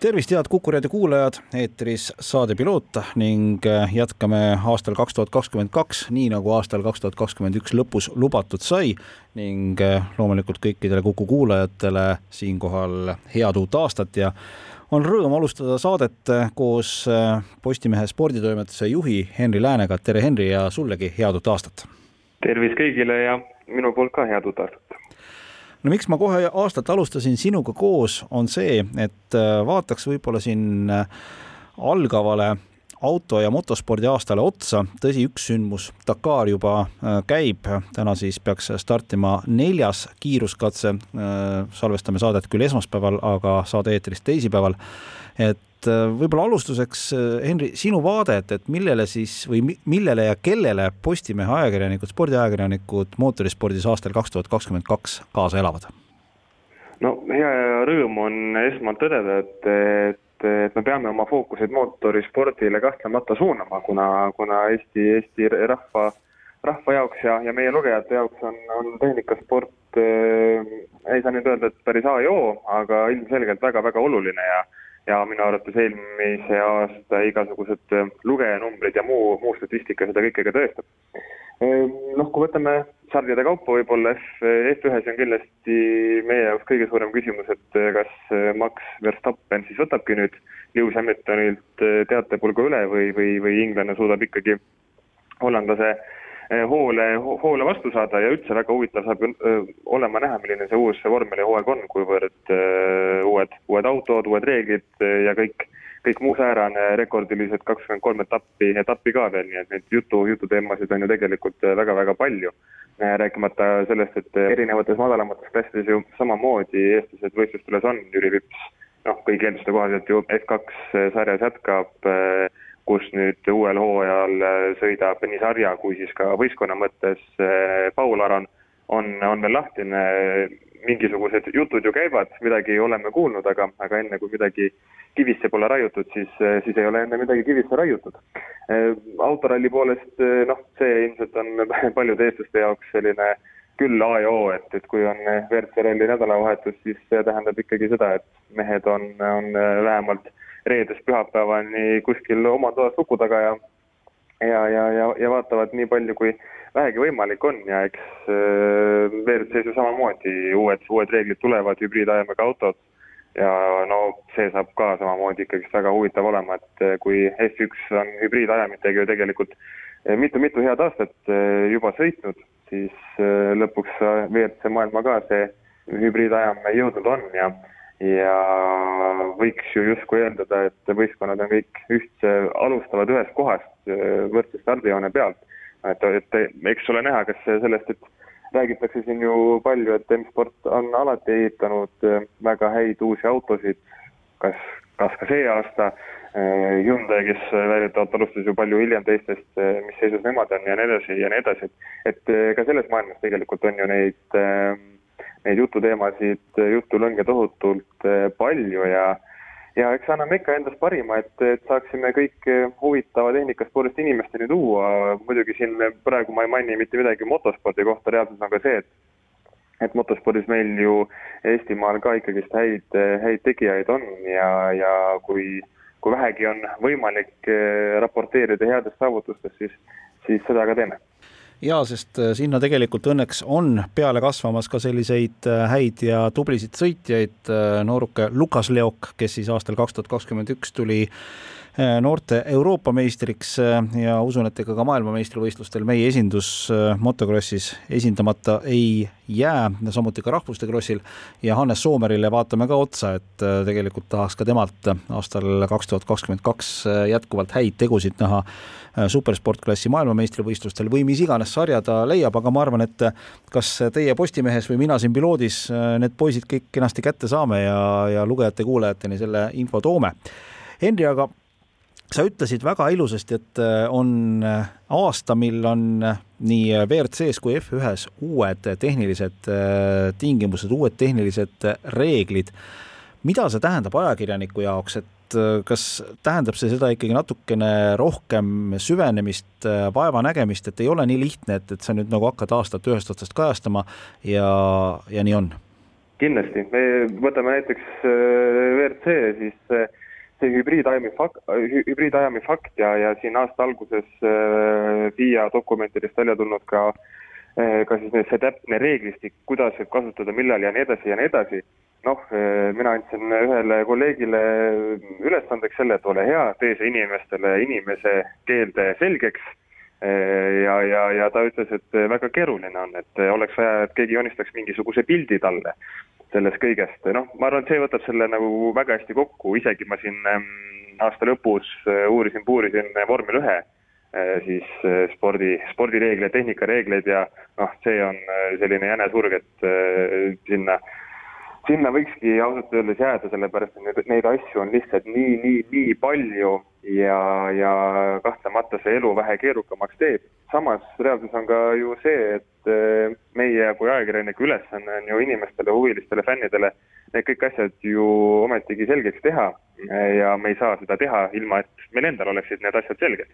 tervist, head Kuku raadio kuulajad, eetris saade Piloot ning äh, jätkame aastal kaks tuhat kakskümmend kaks, nii nagu aastal kaks tuhat kakskümmend üks lõpus lubatud sai ning äh, loomulikult kõikidele Kuku kuulajatele siinkohal head uut aastat ja on rõõm alustada saadet äh, koos Postimehe sporditoimetuse juhi Henri Läänega. tere, Henri, ja sullegi head uut aastat! tervist kõigile ja minu poolt ka head uut aastat! No miks ma kohe aastat alustasin sinuga koos, on see, et äh, vaataks võib-olla siin äh, algavale auto- ja motospordi aastale otsa, tõsi, üks sündmus, Dakar juba äh, käib, täna siis peaks startima neljas kiiruskatse, salvestame saadet küll esmaspäeval, aga saade eetris teisipäeval, et et äh, võib-olla alustuseks, äh, Henri, sinu vaade, et, et millele siis või millele ja kellele Postimehe ajakirjanikud, spordiajakirjanikud mootorispordis aastal kaks tuhat kakskümmend kaks kaasa elavad? no hea rõõm on esmalt tõdeda, et, et, et me peame oma fookuseid mootorispordile kahtlemata suunama, kuna, kuna Eesti, Eesti rahva, rahva jaoks ja, ja meie lugejate jaoks on, on tehnikasport äh, ei saa nüüd öelda, et päris A ja O, aga ilmselgelt väga-väga oluline ja ja minu arvates eelmise aasta igasugused äh, lugejanumbrid ja muu, muu statistika seda kõike ka tõestab. Ehm, noh, kui võtame sarjade kaupa, võib-olla F, F1-s on kindlasti meie jaoks kõige suurem küsimus, et äh, kas äh, Max Verstappen siis võtabki nüüd Lewis Hamiltonilt teatepulga üle või, või, või inglane suudab ikkagi hollandlase hoole, hoole vastu saada ja üldse väga huvitav saab eh, olema näha, milline see uus vormeli hooaeg on, kuivõrd uh, uued, uued autod, uued reeglid ja kõik, kõik muu säärane, rekordilised kakskümmend kolm etappi, etappi ka veel, nii et neid jutu, jututeemasid on ju tegelikult väga-väga palju. rääkimata sellest, et erinevates madalamates klassides ju samamoodi eestlased võistlustules on, Jüri Vips, noh, kõigi eelduste kohaselt ju F2 sarjas jätkab äh, kus nüüd uuel hooajal äh, sõidab nii sarja kui siis ka võistkonna mõttes äh, Paul Aron, on, on veel lahtine, mingisugused jutud ju käivad, midagi oleme kuulnud, aga, aga enne kui midagi kivisse pole raiutud, siis, äh, siis ei ole enne midagi kivisse raiutud. autoralli poolest noh, see ilmselt on paljude eestlaste jaoks selline küll A ja O, et, et kui on WRC ralli nädalavahetus, siis see tähendab ikkagi seda, et mehed on, on vähemalt äh, reedest pühapäevani kuskil oma toas luku taga ja ja, ja, ja, ja vaatavad nii palju, kui vähegi võimalik on ja eks äh, WRC-s ju samamoodi. Uued, uued reeglid tulevad, hübriidajamega autod ja no see saab ka samamoodi ikkagist väga huvitav olema, et äh, kui F1 on hübriidajamitega ju tegelikult mitu-mitu äh, head aastat äh, juba sõitnud, siis lõpuks WRC maailma ka see hübriidajam jõudnud on ja ja võiks ju justkui eeldada, et võistkonnad on kõik ühtse, alustavad ühest kohast võrdse stardijoone pealt. et, et eks ole näha, kas sellest, et räägitakse siin ju palju, et M-sport on alati ehitanud väga häid uusi autosid, kas, kas ka see aasta Hyundai, kes väidetavalt alustas ju palju hiljem teistest, mis seisus nemad on ja nii edasi ja nii edasi, et et ka selles maailmas tegelikult on ju neid äh, neid jututeemasid, jutulõnge tohutult eh, palju ja ja eks anname ikka endast parima, et, et saaksime kõik huvitava tehnikaspordist inimesteni tuua, muidugi siin praegu ma ei maini mitte midagi motospordi kohta, reaalsus on ka see, et et motospordis meil ju Eestimaal ka ikkagist häid, häid tegijaid on ja, ja kui, kui vähegi on võimalik eh, raporteerida headest saavutustest, siis, siis seda ka teeme ja sest äh, sinna tegelikult õnneks on peale kasvamas ka selliseid äh, häid ja tublisid sõitjaid, äh, nooruke Lukas Leok, kes siis aastal kaks tuhat kakskümmend üks tuli noorte Euroopa meistriks ja usun, et ega ka maailmameistrivõistlustel meie esindus motokrossis esindamata ei jää, samuti ka rahvuste krossil ja Hannes Soomerile vaatame ka otsa, et tegelikult tahaks ka temalt aastal kaks tuhat kakskümmend kaks jätkuvalt häid tegusid näha Äh, supersportklassi maailmameistrivõistlustel või mis iganes sarja ta leiab, aga ma arvan, et kas teie Postimehes või mina siin piloodis need poisid kõik kenasti kätte saame ja, ja lugejate-kuulajateni selle info toome. Henri, aga sa ütlesid väga ilusasti, et on aasta, mil on nii WRC-s kui F1-s uued tehnilised tingimused, uued tehnilised reeglid. mida see tähendab ajakirjaniku jaoks, et kas tähendab see seda ikkagi natukene rohkem süvenemist, vaevanägemist, et ei ole nii lihtne, et, et sa nüüd nagu hakkad aastat ühest otsast kajastama ja, ja nii on? kindlasti, me võtame näiteks äh, WRC, siis äh, see hübriidajami fakt, hübriidajami fakt ja, ja siin aasta alguses äh, FIA dokumentidest välja tulnud ka ka siis see täpne reeglistik, kuidas võib kasutada, millal ja nii edasi ja nii edasi noh, eh, mina andsin ühele kolleegile ülesandeks selle, et ole hea, tee see inimestele inimese keelde selgeks. Ja, ja, ja ta ütles, et väga keeruline on, et oleks vaja, et keegi joonistaks mingisuguse pildi talle sellest kõigest. noh, ma arvan, et see võtab selle nagu väga hästi kokku, isegi ma siin mm, aasta lõpus eh, uurisin, puurisin vormel ühe siis spordi, spordireegleid, tehnikareegleid ja noh, see on selline jänesurg, et sinna äh, sinna võikski ausalt öeldes jääda, sellepärast et neid, neid asju on lihtsalt nii, nii, nii palju ja, ja kahtlemata see elu vähe keerukamaks teeb. samas reaalsus on ka ju see, et eh, meie kui ajakirjanike ülesanne on ju inimestele, huvilistele, fännidele need kõik asjad ju ometigi selgeks teha ja me ei saa seda teha ilma, et meil endal oleksid need asjad selged.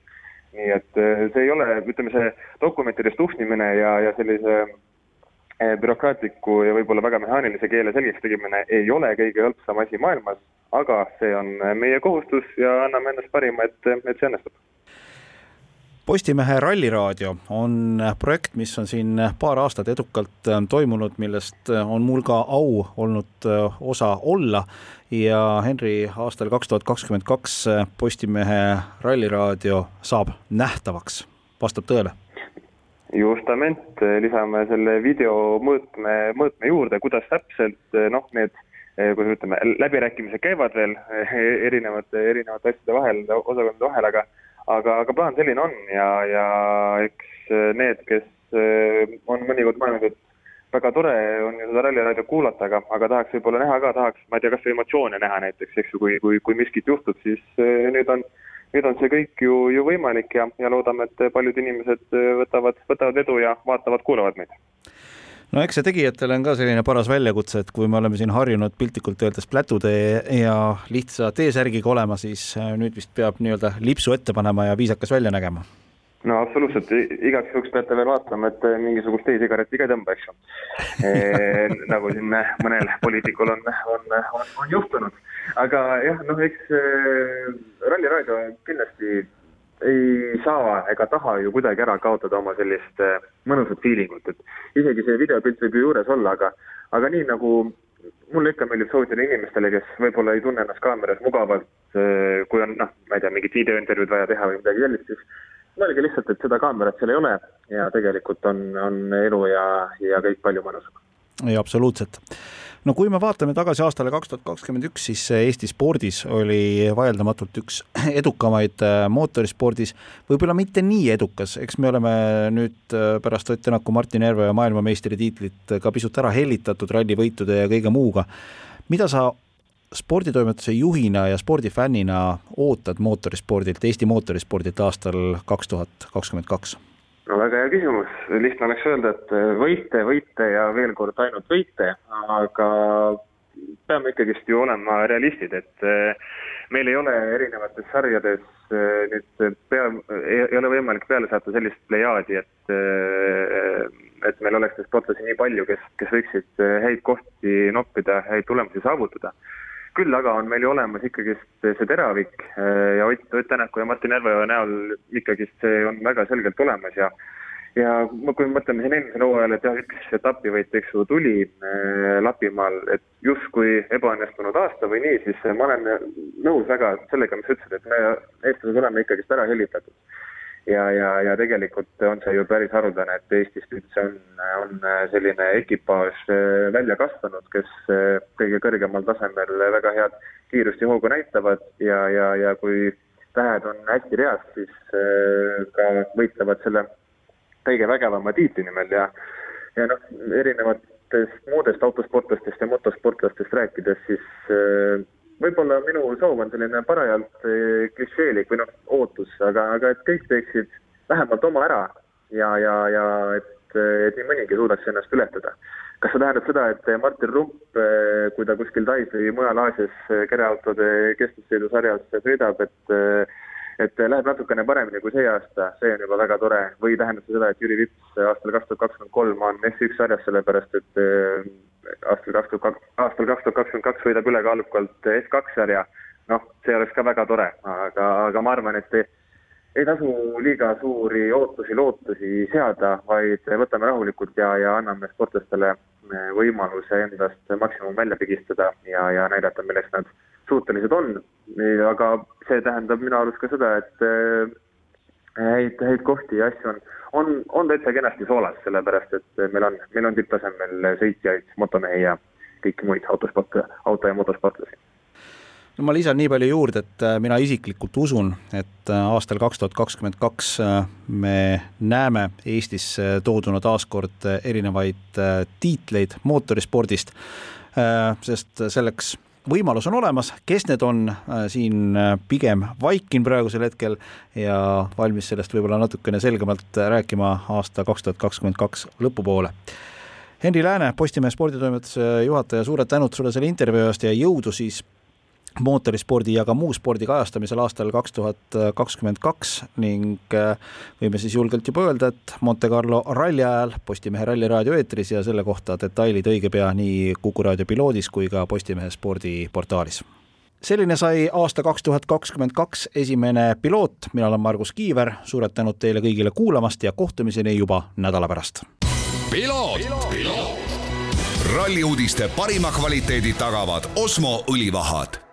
nii et eh, see ei ole, ütleme, see dokumentidest tuhnimine ja, ja sellise bürokraatliku ja võib-olla väga mehaanilise keele selgeks tegemine ei ole kõige hõlpsam asi maailmas, aga see on meie kohustus ja anname endast parima, et, et see õnnestub. Postimehe Ralliraadio on projekt, mis on siin paar aastat edukalt toimunud, millest on mul ka au olnud osa olla ja Henri, aastal kaks tuhat kakskümmend kaks Postimehe Ralliraadio saab nähtavaks, vastab tõele justament, lisame selle video mõõtme, mõõtme juurde, kuidas täpselt noh, need kuidas ütleme, läbirääkimised käivad veel erinevate, erinevate asjade vahel, osakondade vahel, aga aga, aga plaan selline on ja, ja eks need, kes on mõnikord mõelnud, et väga tore on ju seda ralliraadiot kuulata, aga, aga tahaks võib-olla näha ka, tahaks, ma ei tea, kas või emotsioone näha näiteks, eks ju, kui, kui, kui miskit juhtub, siis nüüd on nüüd on see kõik ju, ju võimalik ja, ja loodame, et paljud inimesed äh, võtavad, võtavad edu ja vaatavad-kuulavad meid no eks see tegijatele on ka selline paras väljakutse, et kui me oleme siin harjunud piltlikult öeldes plätutee ja lihtsa T-särgiga olema, siis äh, nüüd vist peab nii-öelda lipsu ette panema ja viisakas välja nägema. no absoluutselt, igaks juhuks peate veel vaatama, et äh, mingisugust e-sigaretti ka ei tõmba, eks ju e,. nagu siin mõnel poliitikul on, on, on, on juhtunud aga jah, noh, eks äh, Ralliraadio kindlasti ei saa ega taha ju kuidagi ära kaotada oma sellist äh, mõnusat feelingut, et isegi see videopilt võib ju juures olla, aga, aga nii nagu mulle ikka meeldib soovitada inimestele, kes võib-olla ei tunne ennast kaameras mugavalt, äh, kui on noh, ma ei tea, mingit videointervjuud vaja teha või midagi sellist, siis mõelge lihtsalt, et seda kaamerat seal ei ole ja tegelikult on, on elu ja, ja kõik palju mõnusam. ei, absoluutselt no kui me vaatame tagasi aastale kaks tuhat kakskümmend üks, siis Eesti spordis oli vaieldamatult üks edukamaid äh, mootorispordis, võib-olla mitte nii edukas, eks me oleme nüüd äh, pärast Ott Tänaku, Martin Järve maailmameistritiitlit ka pisut ära hellitatud rallivõitude ja kõige muuga. mida sa sporditoimetuse juhina ja spordifännina ootad mootorispordilt, Eesti mootorispordilt aastal kaks tuhat kakskümmend kaks? No väga hea küsimus, lihtne oleks öelda, et äh, võite, võite ja veel kord ainult võite, aga peame ikkagist ju olema realistid, et äh, meil ei ole erinevates sarjades äh, nüüd pea, ei ole võimalik peale saata sellist plejaadi, et et meil oleks neid sportlasi nii palju, kes, kes võiksid häid kohti noppida, häid tulemusi saavutada küll aga on meil ju olemas ikkagist see teravik äh, ja Ott, Ott Tänaku ja Martin Järveoja näol ikkagist see on väga selgelt olemas ja ja kui me mõtleme siin eelmisel hooajal, et jah, üks etapivõit, eks ju, tuli äh, Lapimaal, et justkui ebaõnnestunud aasta või nii, siis ma olen nõus väga sellega, mis sa ütlesid, et me, eestlased oleme ikkagist ära hellitatud ja, ja, ja tegelikult on see ju päris haruldane, et Eestist üldse on, on selline ekipaaž äh, välja kasvanud, kes äh, kõige kõrgemal tasemel väga head kiirust ja hoogu näitavad. Ja, ja, ja kui tähed on hästi reas, siis äh, ka võitlevad selle kõige vägevama tiitli nimel. Ja, ja noh, erinevatest muudest autosportlastest ja motosportlastest rääkides, siis võib-olla minu soov on selline parajalt klišeelik või noh, ootus, aga, aga et kõik teeksid vähemalt oma ära ja, ja, ja et, et nii mõnigi suudaks ennast ületada. Kas see tähendab seda, et Martin Rump, kui ta kuskil Tais või mujal Aasias kereautode kestvussõidusarjas sõidab, et et läheb natukene paremini kui see aasta, see on juba väga tore, või tähendab see seda, et Jüri Vips aastal kaks tuhat kakskümmend kolm on F1 sarjas, sellepärast et aastal kaks tuhat aastal kaks tuhat kakskümmend kaks võidab ülekaalukalt F2 sarja, noh, see oleks ka väga tore, aga, aga ma arvan, et ei tasu liiga suuri ootusi, lootusi seada, vaid võtame rahulikult ja, ja anname sportlastele äh, võimaluse endast maksimum välja pigistada ja, ja näidata, milleks nad suutelised on, aga see tähendab minu arust ka seda, et äh, häid, häid kohti ja asju on, on, on täitsa kenasti soolas, sellepärast et meil on, meil on tipptasemel sõitjaid, motomehi ja kõiki muid autosport, auto- ja motosportlasi. No ma lisan nii palju juurde, et äh, mina isiklikult usun, et äh, aastal kaks tuhat kakskümmend kaks me näeme Eestis tooduna taaskord erinevaid tiitleid mootorispordist, sest selleks võimalus on olemas, kes need on, äh, siin äh, pigem vaikin praegusel hetkel ja valmis sellest võib-olla natukene selgemalt rääkima aasta kaks tuhat kakskümmend kaks lõpupoole. Henri Lääne, Postimehe sporditoimetuse juhataja, suured tänud sulle selle intervjuu eest ja jõudu siis mootorispordi ja ka muu spordi kajastamisel aastal kaks tuhat kakskümmend kaks ning äh, võime siis julgelt juba öelda, et Monte Carlo ralli ajal Postimehe Ralliraadio eetris ja selle kohta detailid õige pea nii Kuku raadio piloodis kui ka Postimehe spordiportaalis. selline sai aasta kaks tuhat kakskümmend kaks esimene piloot, mina olen Margus Kiiver, suured tänud teile kõigile kuulamast ja kohtumiseni juba nädala pärast. ralli uudiste parima kvaliteedi tagavad Osmo õlivahad